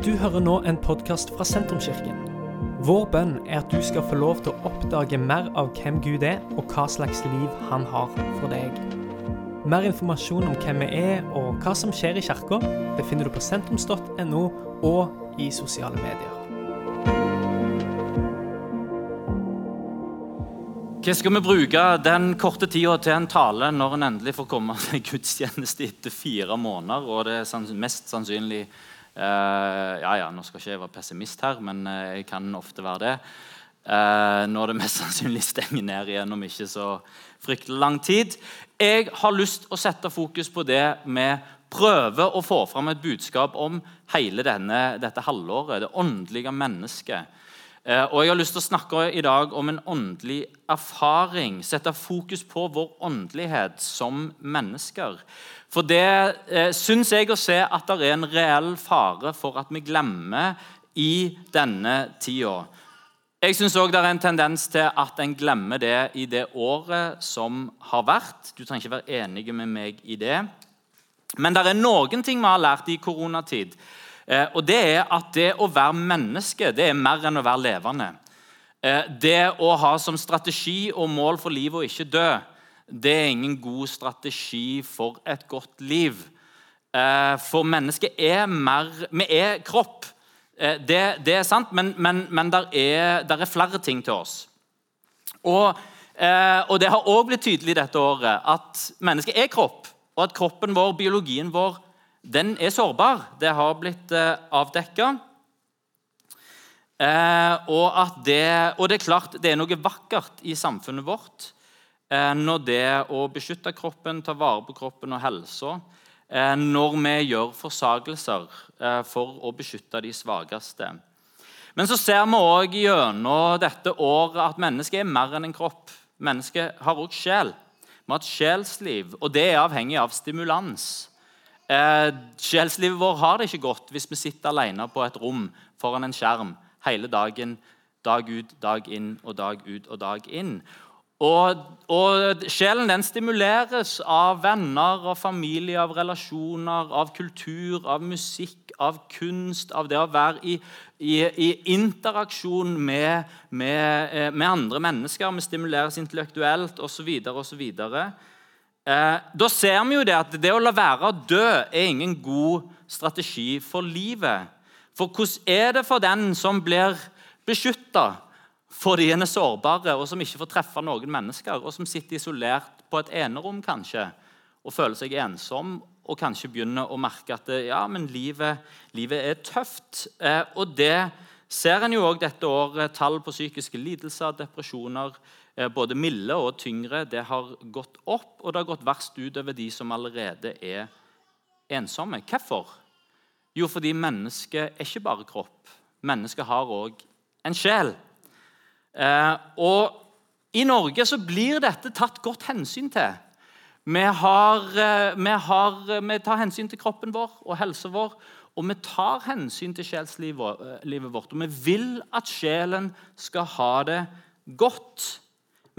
Du hører nå en podkast fra Sentrumskirken. Vår bønn er at du skal få lov til å oppdage mer av hvem Gud er, og hva slags liv han har for deg. Mer informasjon om hvem vi er og hva som skjer i kirka, befinner du på sentrums.no og i sosiale medier. Hva skal vi bruke den korte tida til en tale når en endelig får komme til gudstjeneste etter fire måneder? Og det er mest sannsynlig ja, ja, Nå skal ikke jeg være pessimist her, men uh, jeg kan ofte være det. Uh, når det mest sannsynlig stenger ned igjen om ikke så fryktelig lang tid. Jeg har lyst å sette fokus på det vi prøver å få fram et budskap om hele denne, dette halvåret. Det åndelige mennesket. Og Jeg har lyst til å snakke i dag om en åndelig erfaring. Sette fokus på vår åndelighet som mennesker. For det eh, syns jeg å se at det er en reell fare for at vi glemmer i denne tida. Jeg syns òg det er en tendens til at en glemmer det i det året som har vært. Du trenger ikke være enig med meg i det. Men det er noen ting vi har lært i koronatid. Eh, og det er at det å være menneske det er mer enn å være levende. Eh, det å ha som strategi og mål for livet å ikke dø, det er ingen god strategi for et godt liv. Eh, for mennesket er mer Vi er kropp. Det, det er sant, men, men, men der, er, der, er, flere ting til oss. Og, og det har òg blitt tydelig dette året at mennesket er kropp, og at kroppen vår, biologien vår, den er sårbar. Det har blitt avdekka. Og, det, og det er klart det er noe vakkert i samfunnet vårt Eh, når det å beskytte kroppen, ta vare på kroppen og helsa eh, Når vi gjør forsagelser eh, for å beskytte de svakeste. Men så ser vi òg gjennom dette året at mennesket er mer enn en kropp. Mennesket har òg sjel. Vi har et sjelsliv, og det er avhengig av stimulans. Eh, sjelslivet vårt har det ikke godt hvis vi sitter alene på et rom foran en skjerm hele dagen, dag ut, dag inn og dag ut og dag inn. Og, og, Sjelen den stimuleres av venner, av familie, av relasjoner, av kultur, av musikk, av kunst, av det å være i, i, i interaksjon med, med, eh, med, andre mennesker. Vi stimuleres intellektuelt osv. osv. Eh, da ser vi jo det at det å la være å dø er ingen god strategi for livet. For hvordan er det for den som blir beskytta? fordi en er sårbare, og som ikke får treffe noen mennesker, og som sitter isolert på et enerom kanskje, og føler seg ensom, og kanskje begynner å merke at ja, men livet, livet er tøft. Eh, og det ser en jo òg dette året. Tall på psykiske lidelser, depresjoner, eh, både milde og tyngre, det har gått opp, og det har gått verst utover de som allerede er ensomme. Hvorfor? Jo, fordi mennesket er ikke bare kropp. Mennesket har òg en sjel. Eh, og I Norge så blir dette tatt godt hensyn til. Vi, har, eh, vi, har, vi tar hensyn til kroppen vår og helsa vår. Og vi tar hensyn til sjelslivet eh, vårt. Og vi vil at sjelen skal ha det godt.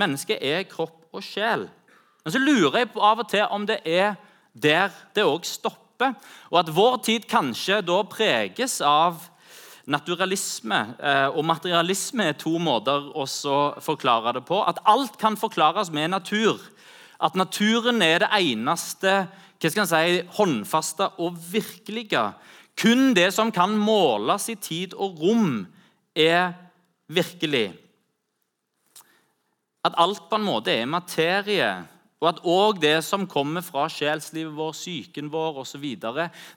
Mennesket er kropp og sjel. Men så lurer jeg på av og til om det er der det òg stopper. Og at vår tid kanskje da preges av Naturalisme eh, og materialisme er to måter å forklare det på. At alt kan forklares med natur. At naturen er det eneste hva skal si, håndfaste og virkelige. Kun det som kan måles i tid og rom, er virkelig. At alt på en måte er materie og at òg det som kommer fra sjelslivet vår, psyken vår osv.,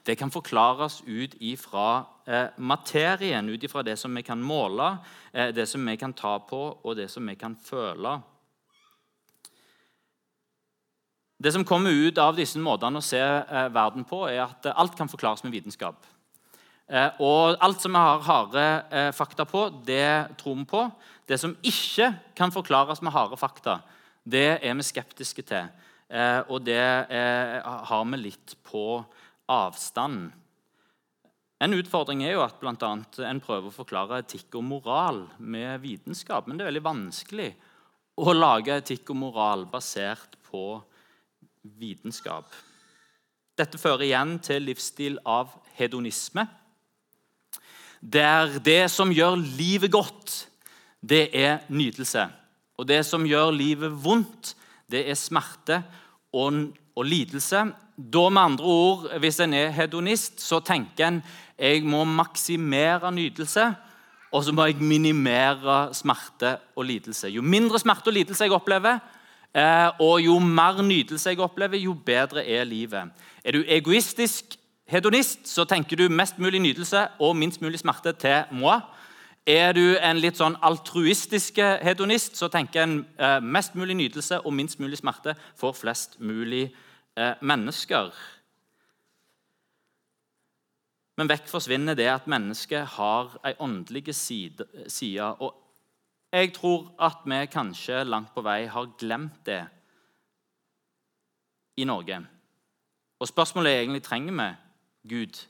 det kan forklares ut ifra eh, materien, ut ifra det som vi kan måle, eh, det som vi kan ta på, og det som vi kan føle. Det som kommer ut av disse måtene å se eh, verden på, er at alt kan forklares med vitenskap. Eh, og alt som vi har harde eh, fakta på, det tror vi på. Det som ikke kan forklares med harde fakta, det er vi skeptiske til. Eh, og det har vi litt på avstand. En utfordring er jo at blant annet, en prøver å forklare etikk og moral med vitenskap. Men det er veldig vanskelig å lage etikk og moral basert på vitenskap. Dette fører igjen til livsstil av hedonisme. Der det som gjør livet godt, det er nytelse. Og det som gjør livet vondt, det er smerte og, og lidelse. Da med andre ord, Hvis en er hedonist, så tenker en jeg må maksimere nytelse, og så må jeg minimere smerte og lidelse. Jo mindre smerte og lidelse jeg opplever, eh, og jo mer nytelse jeg opplever, jo bedre er livet. Er du egoistisk hedonist, så tenker du mest mulig nytelse og minst mulig smerte til moi. Er du en litt sånn altruistisk hedonist, så tenker en eh, mest mulig nytelse og minst mulig smerte for flest mulig eh, mennesker. Men vekk forsvinner det at mennesket har ei åndelig side, side. Og jeg tror at vi kanskje langt på vei har glemt det i Norge. Og spørsmålet er egentlig trenger vi Gud.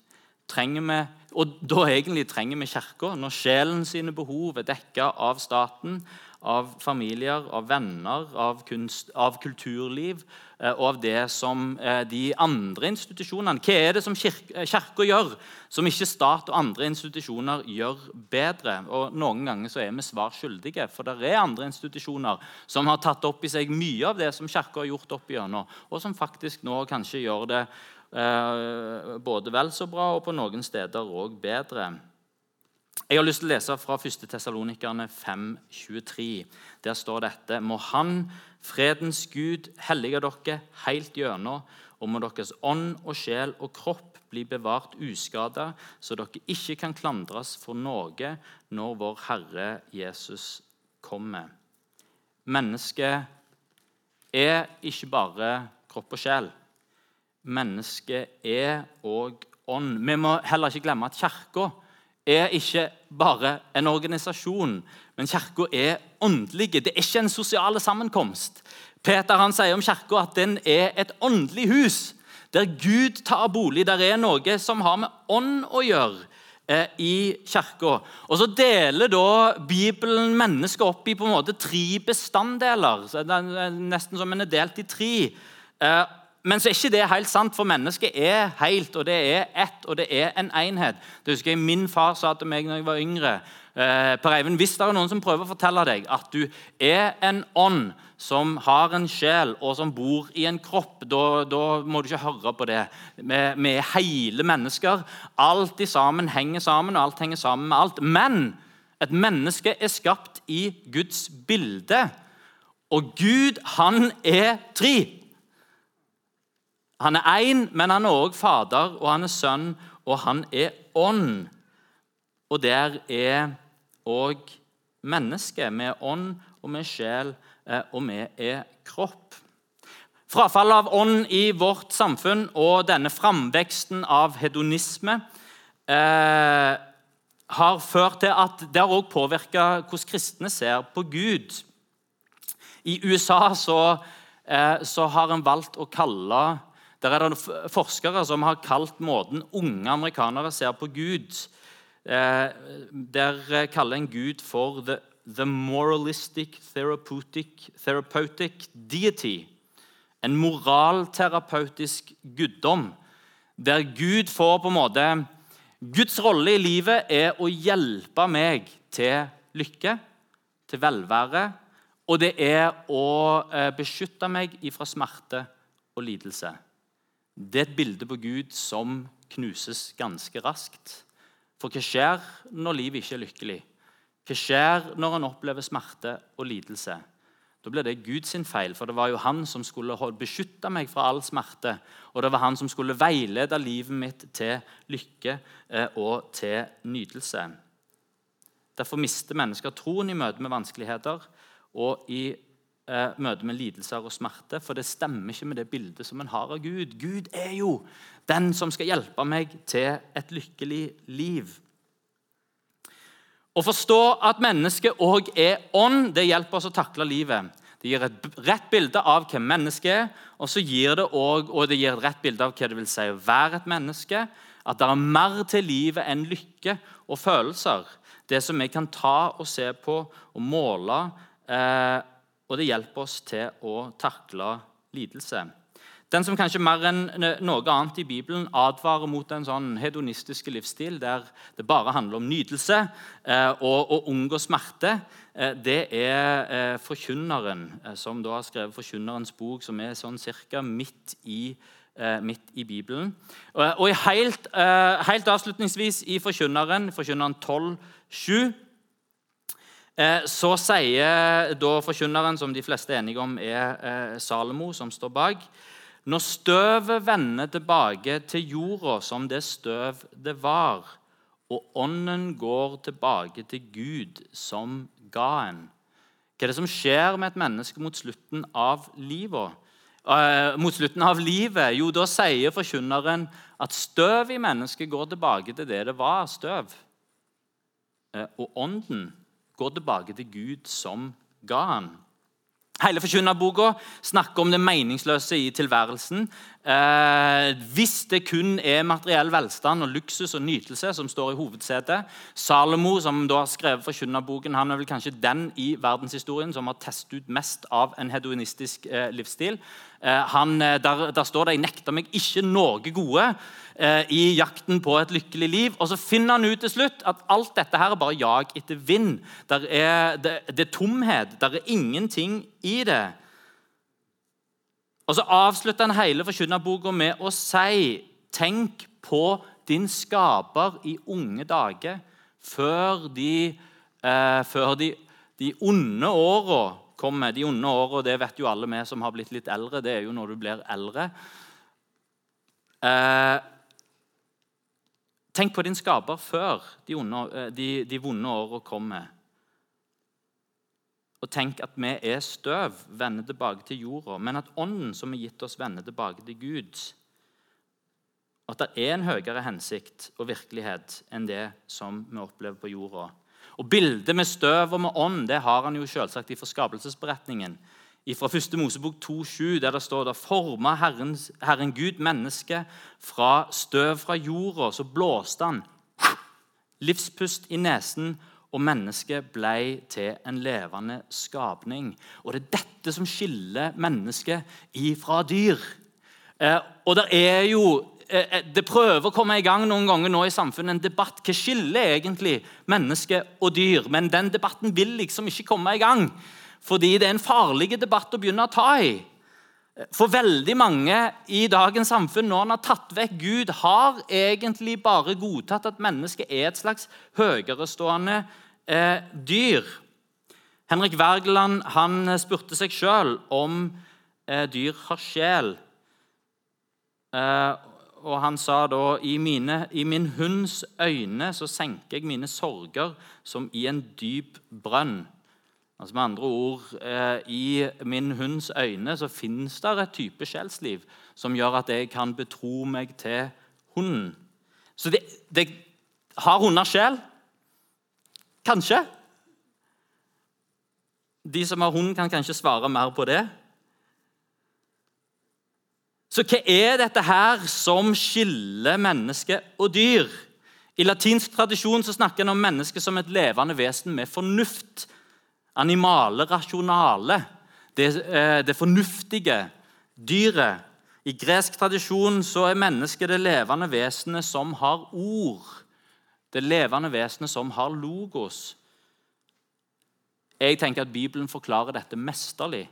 Trenger vi, og da egentlig trenger vi Kirka, når sjelen sine behov er dekka av staten, av familier, av venner, av, kunst, av kulturliv eh, og av det som eh, de andre institusjonene Hva er det som eh, Kirka gjør, som ikke stat og andre institusjoner gjør bedre? Og Noen ganger så er vi svar skyldige, for det er andre institusjoner som har tatt opp i seg mye av det som Kirka har gjort opp igjennom, og som faktisk nå kanskje gjør det både vel så bra og på noen steder òg bedre. Jeg har lyst til å lese fra 1. Tessalonikerne 5,23. Der står dette.: Må Han, fredens Gud, hellige dere helt gjennom, og må deres ånd og sjel og kropp bli bevart uskada, så dere ikke kan klandres for noe når vår Herre Jesus kommer. Mennesket er ikke bare kropp og sjel. Mennesket er òg ånd. Vi må heller ikke glemme at Kirka er ikke bare en organisasjon, men kirka er åndelig. Det er ikke en sosial sammenkomst. Peter han sier om kirka at den er et åndelig hus, der Gud tar bolig. Der er noe som har med ånd å gjøre eh, i kirka. Og så deler da Bibelen mennesket opp i på en måte tre bestanddeler. Så det er nesten som en er delt i tre. Eh, men så er ikke det helt sant, for mennesket er helt, og det er ett, og det er en enhet. Det husker jeg Min far sa til meg når jeg var yngre. Eh, per Eivind, Hvis det er noen som prøver å fortelle deg at du er en ånd som har en sjel, og som bor i en kropp, da, da må du ikke høre på det. Vi, er hele mennesker. Alt i sammen henger sammen, og alt henger sammen med alt. Men et menneske er skapt i Guds bilde. Og Gud, han er tre. Han er én, men han er òg Fader, og han er Sønn, og han er Ånd. Og der er òg mennesket. Er ånd, og er sjel, eh, og vi er kropp. Frafallet av ånd i vårt samfunn og denne framveksten av hedonisme eh, har ført til at det har også påvirka hvordan kristne ser på Gud. I USA så, eh, så har en valgt å kalle der er det forskere som har kalt måten unge amerikanere ser på Gud eh, Der kaller en Gud for the, the moralistic therapeutic, therapeutic deity. En moralterapeutisk guddom. Der Gud får på en måte Guds rolle i livet er å hjelpe meg til lykke, til velvære, og det er å eh, beskytte meg ifra smerte og lidelse. Det er et bilde på Gud som knuses ganske raskt. For hva skjer når livet ikke er lykkelig? Hva skjer når en opplever smerte og lidelse? Da blir det Guds feil, for det var jo han som skulle beskytte meg fra all smerte. Og det var han som skulle veilede livet mitt til lykke eh, og til nytelse. Derfor mister mennesker troen i møte med vanskeligheter og i eh, møte med lidelser og smerte, for det stemmer ikke med det bildet som en har av Gud. Gud er jo den som skal hjelpe meg til et lykkelig liv. Å forstå at mennesket òg er ånd, det hjelper oss å takle livet. Det gir et rett bilde av hvem mennesket er, og så gir det også, og det gir et rett bilde av hva det vil si å være et menneske. At det er mer til livet enn lykke og følelser. Det som vi kan ta og se på og måle. Eh, og det hjelper oss til å takle lidelse. Den som kanskje mer enn noe annet i Bibelen advarer mot en sånn hedonistiske livsstil der det bare handler om nytelse eh, og å unngå smerte, eh, det er eh, forkynneren, som da har skrevet Forkynnerens bok, som er sånn cirka midt i, midt i Bibelen. Og, helt, helt, avslutningsvis i Forkynneren, Forkynneren 12,7 så sier da forkynneren, som de fleste er enige om er Salomo, som står bak når støvet vender tilbake til jorda som det støv det var, og ånden går tilbake til Gud som ga en Hva er det som skjer med et menneske mot slutten av livet? Uh, mot slutten av livet? Jo, da sier forkynneren at støv i mennesket går tilbake til det det var, støv. Og ånden går tilbake til Gud som ga han. Hele forkynnerboka snakker om det meningsløse i tilværelsen. Eh, hvis det kun er materiell velstand og luksus og nytelse som står i hovedsetet Salomo, som da har skrevet forkynnerboken, han er vel kanskje den i verdenshistorien som har testet ut mest av en hedonistisk eh, livsstil. Eh, han, eh, der, der, står det 'Jeg nekter meg ikke noe gode' eh, i jakten på et lykkelig liv. Og så finner han ut til slutt at alt dette her er bare jag etter vind. Er, det, det er tomhet. Det er ingenting i det. Og Så avslutter han hele forkynnerboka med å si Tenk på din skaper i unge dager, før de, eh, før de, de onde åra kommer. De onde åra, det vet jo alle vi som har blitt litt eldre, det er jo når du blir eldre. Eh, tenk på din skaper før de, onde, eh, de, de vonde åra kommer. Og tenk at vi er støv, vender tilbake til jorda, men at ånden som er gitt oss, vender tilbake til Gud. At det er en høyere hensikt og virkelighet enn det som vi opplever på jorda. Og Bildet med støv og med ånd det har han jo selvsagt i forskapelsesberetningen. Fra 1. Mosebok 2,7, der det står da forma Herren, Herren Gud mennesket fra støv fra jorda. Så blåste han livspust i nesen og mennesket ble til en levende skapning. Og Det er dette som skiller mennesket ifra dyr. Eh, og Det er jo, eh, eh, det prøver å komme i gang noen ganger nå i samfunnet en debatt. Hva skiller egentlig menneske og dyr? Men den debatten vil liksom ikke komme i gang. Fordi det er en farlig debatt å begynne å ta i. For veldig mange i dagens samfunn, når en har tatt vekk Gud, har egentlig bare godtatt at mennesket er et slags høyerestående eh, dyr. Henrik Wergeland han spurte seg sjøl om eh, dyr har sjel. Eh, og han sa da i, mine, i min hunds øyne så senker jeg mine sorger som i en dyp brønn. Altså Med andre ord, eh, i min hunds øyne så finnes det et type sjelsliv som gjør at jeg kan betro meg til hunden. Så det, det har hunder sjel? Kanskje. De som har hund, kan kanskje svare mer på det. Så hva er dette her som skiller menneske og dyr? I latinsk tradisjon så snakker en om mennesket som et levende vesen med fornuft. Animale, rasjonale. Det, eh, det fornuftige dyret. I gresk tradisjon så er mennesket det levende vesenet som har ord det levende vesenet som har logos. Jeg tenker at Bibelen forklarer dette mesterlig.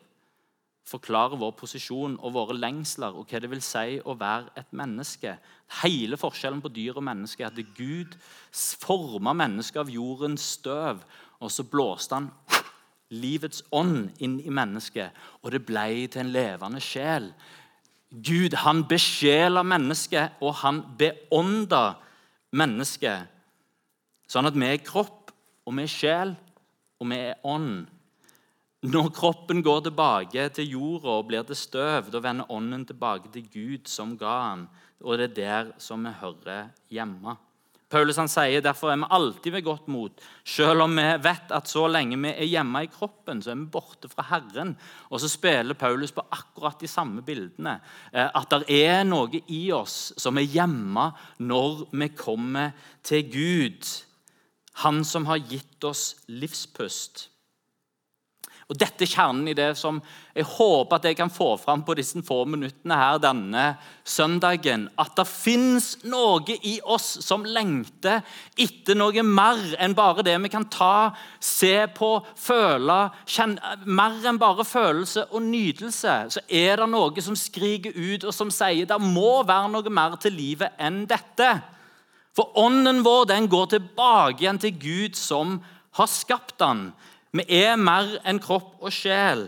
Forklarer vår posisjon og våre lengsler og hva det vil si å være et menneske. Hele forskjellen på dyr og menneske er at Gud forma mennesket av jordens støv, og så blåste han livets ånd inn i mennesket, og det ble til en levende sjel. Gud han besjela mennesket, og han beånda mennesket. Sånn at vi er kropp, og vi er sjel, og vi er ånd. Når kroppen går tilbake til jorda og blir til støv, da vender ånden tilbake til Gud som ga han. Og det er der som vi hører hjemme. Paulus han sier derfor er vi alltid ved godt mot, selv om vi vet at så lenge vi er hjemme i kroppen, så er vi borte fra Herren. Og så spiller Paulus på akkurat de samme bildene. Eh, at det er noe i oss som er hjemme når vi kommer til Gud. Han som har gitt oss livspust. Og Dette er kjernen i det som jeg håper at jeg kan få fram på disse få minuttene her denne søndagen. At det fins noe i oss som lengter etter noe mer enn bare det vi kan ta, se på, føle. Kjenne, mer enn bare følelse og nytelse. Så er det noe som skriker ut og som sier det må være noe mer til livet enn dette. For ånden vår den går tilbake igjen til Gud som har skapt den. Vi er mer enn kropp og sjel.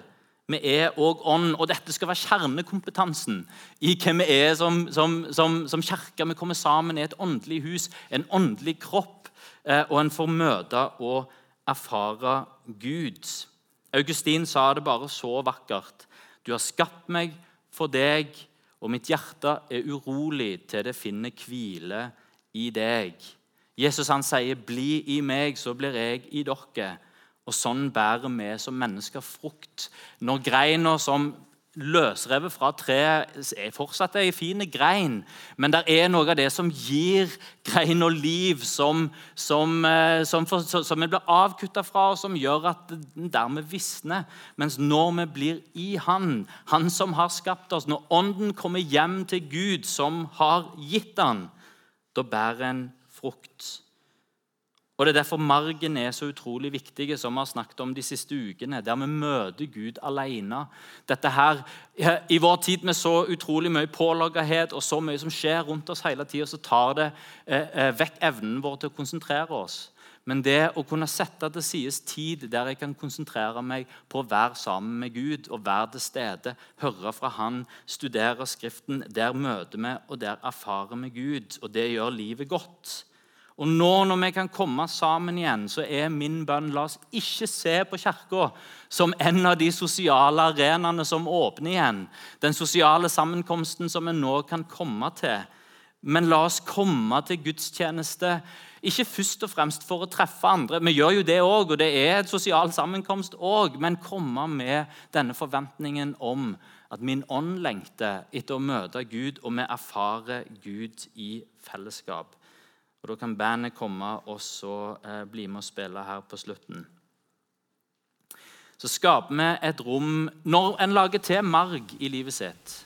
Vi er òg ånd. Og dette skal være kjernekompetansen i hvem vi er som, som, som, som kirke. Vi kommer sammen i et åndelig hus, en åndelig kropp, eh, og en får møte og erfare Gud. Augustin sa det bare så vakkert. Du har skapt meg for deg, og mitt hjerte er urolig til det finner hvile i deg. Jesus han sier, 'Bli i meg, så blir jeg i dere'. Og sånn bærer vi som mennesker frukt. Når greina som løsrevet fra treet er fortsatt ei fin grein, men det er noe av det som gir grein og liv, som, som, eh, som, som vi blir avkutta fra, og som gjør at den dermed visner. Mens når vi blir i Han, Han som har skapt oss, når Ånden kommer hjem til Gud, som har gitt Han, da bærer en frukt. Og Det er derfor margen er så utrolig viktig, som vi har snakket om de siste ukene. Der vi møter Gud alene. Dette her, I vår tid med så utrolig mye påloggethet og så mye som skjer rundt oss hele tida, så tar det eh, eh, vekk evnen vår til å konsentrere oss. Men det å kunne sette til side tid der jeg kan konsentrere meg på å være sammen med Gud og være til stede, høre fra Han, studere Skriften, der møter vi og der erfarer vi Gud. Og det gjør livet godt. Og nå når vi kan komme sammen igjen, så er min bønn la oss ikke se på Kirka som en av de sosiale arenaene som åpner igjen. Den sosiale sammenkomsten som vi nå kan komme til. Men la oss komme til gudstjeneste ikke først og fremst for å treffe andre. Vi gjør jo det òg, og det er et sosial sammenkomst òg. Men komme med denne forventningen om at min ånd lengter etter å møte Gud, og vi erfarer Gud i fellesskap. Og Da kan bandet komme og så eh, bli med og spille her på slutten. Så skaper vi et rom Når en lager til marg i livet sitt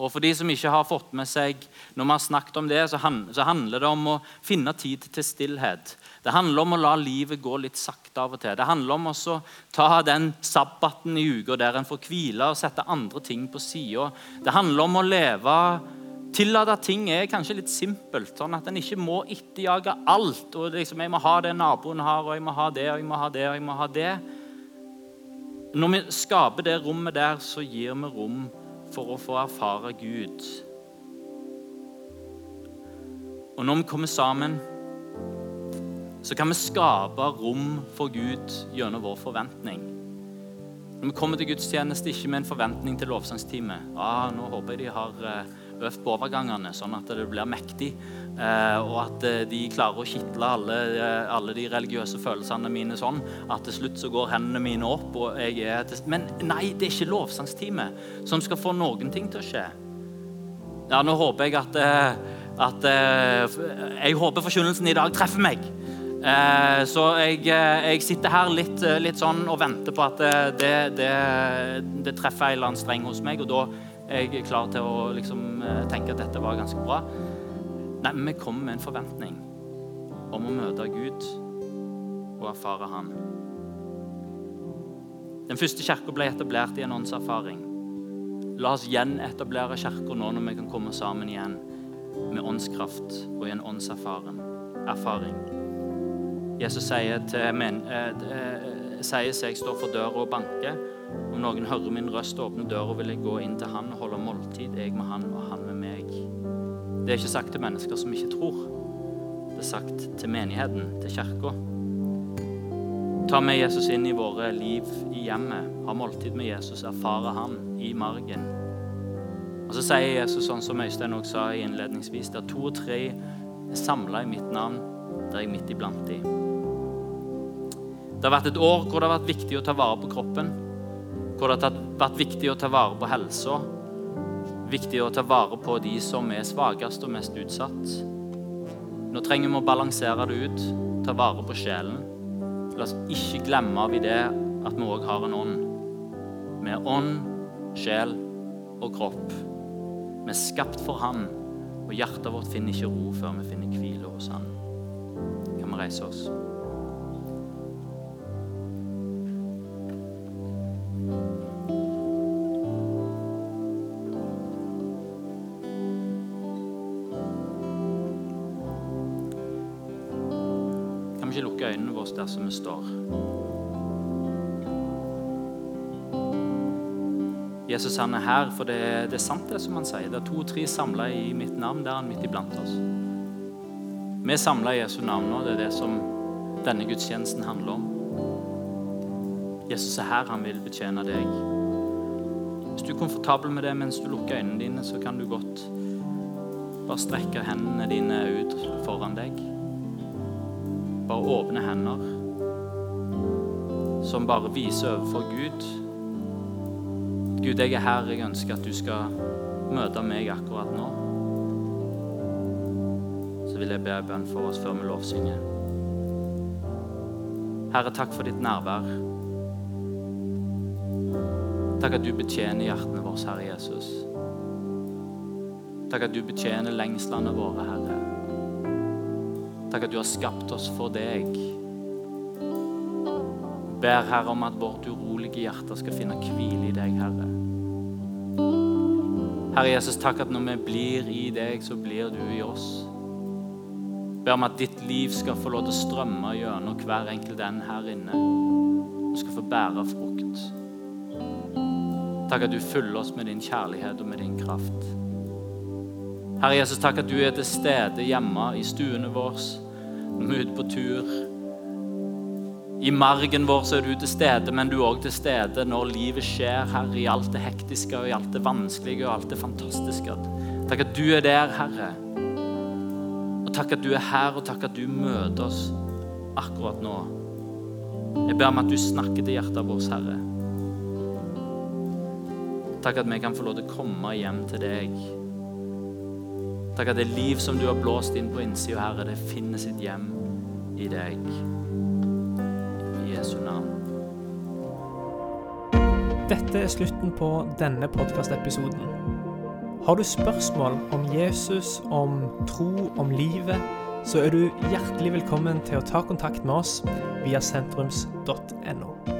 og For de som ikke har fått med seg når vi har snakket om det, så, handler det om å finne tid til stillhet. Det handler om å la livet gå litt sakte av og til. Det handler om å ta den sabbaten i uka der en får hvile og sette andre ting på sida. Det handler om å leve Tillate at ting er kanskje litt simpelt, sånn at en ikke må etterjage alt. og liksom, 'Jeg må ha det naboen har, og jeg må ha det og jeg må ha det.' og jeg må ha det. Når vi skaper det rommet der, så gir vi rom for å få erfare Gud. Og når vi kommer sammen, så kan vi skape rom for Gud gjennom vår forventning. Når vi kommer til gudstjeneste, ikke med en forventning til lovsangstime. Ah, nå håper jeg de har eh, øvd på overgangene, sånn at det blir mektig. Eh, og at eh, de klarer å kitle alle, eh, alle, de religiøse følelsene mine sånn at til slutt så går hendene mine opp. og jeg er til... Men nei, det er ikke lovsangsteamet som skal få noen ting til å skje. Ja, Nå håper jeg at, at Jeg håper forkynnelsen i dag treffer meg. Så jeg, jeg sitter her litt, litt, sånn og venter på at det, det, det treffer en eller annen streng hos meg. og da jeg er klar til å liksom, eh, tenke at dette var ganske bra. Nei, men vi kommer med en forventning om å møte Gud og erfare Han. Den første kirka ble etablert i en åndserfaring. La oss gjenetablere kirka nå når vi kan komme sammen igjen med åndskraft og i en åndserfaring. Jesus sier, til men, eh, eh, sier seg står for døra og banker. Om noen hører min røst og åpner døra, vil jeg gå inn til han og holde måltid, jeg med han og han med meg. Det er ikke sagt til mennesker som ikke tror. Det er sagt til menigheten, til kirka. Ta med Jesus inn i våre liv i hjemmet. Ha måltid med Jesus, erfare han i margen. Og Så sier Jesus sånn som Øystein også sa innledningsvis, der to og tre er samla i mitt navn, der er jeg midt iblant de. Det har vært et år hvor det har vært viktig å ta vare på kroppen hvor det har vært viktig å ta vare på helsa. Viktig å ta vare på de som er svakest og mest utsatt. Nå trenger vi å balansere det ut, ta vare på sjelen. La oss ikke glemme av i det at vi òg har en ånd. Er ånd, sjel og kropp. Vi er skapt for Han, og hjertet vårt finner ikke ro før vi finner hvile hos Han. Kan vi reise oss? Der som vi står? Jesus han er her, for det, det er sant det som han sier. Det er to-tre samla i mitt navn, der han midt iblant oss. Vi er samla i Jesu navn nå. Det er det som denne gudstjenesten handler om. Jesus er her, han vil betjene deg. Hvis du er komfortabel med det mens du lukker øynene dine, så kan du godt bare strekke hendene dine ut foran deg. Bare åpne hender som bare viser overfor Gud Gud, jeg er her. Jeg ønsker at du skal møte meg akkurat nå. Så vil jeg be en bønn for oss før vi lovsynger. Herre, takk for ditt nærvær. Takk at du betjener hjertene våre, Herre Jesus. Takk at du betjener lengslene våre, Herre. Takk at du har skapt oss for deg. Ber Herre om at vårt urolige hjerte skal finne hvile i deg, Herre. Herre Jesus, takk at når vi blir i deg, så blir du i oss. Ber om at ditt liv skal få lov til å strømme gjennom hver enkelt en her inne. Du skal få bære frukt. Takk at du fyller oss med din kjærlighet og med din kraft. Herre Jesus, takk at du er til stede hjemme i stuene våre, når vi er ute på tur. I margen vår så er du til stede, men du er òg til stede når livet skjer, Herre, i alt det hektiske og i alt det vanskelige og alt det fantastiske. Takk at du er der, Herre. Og takk at du er her, og takk at du møter oss akkurat nå. Jeg ber om at du snakker til hjertet vårt, Herre. Takk at vi kan få lov til å komme hjem til deg. Takk at det liv som du har blåst inn på innsida, Herre, det finner sitt hjem i deg. I Jesu navn. Dette er slutten på denne podkastepisoden. Har du spørsmål om Jesus, om tro, om livet, så er du hjertelig velkommen til å ta kontakt med oss via sentrums.no.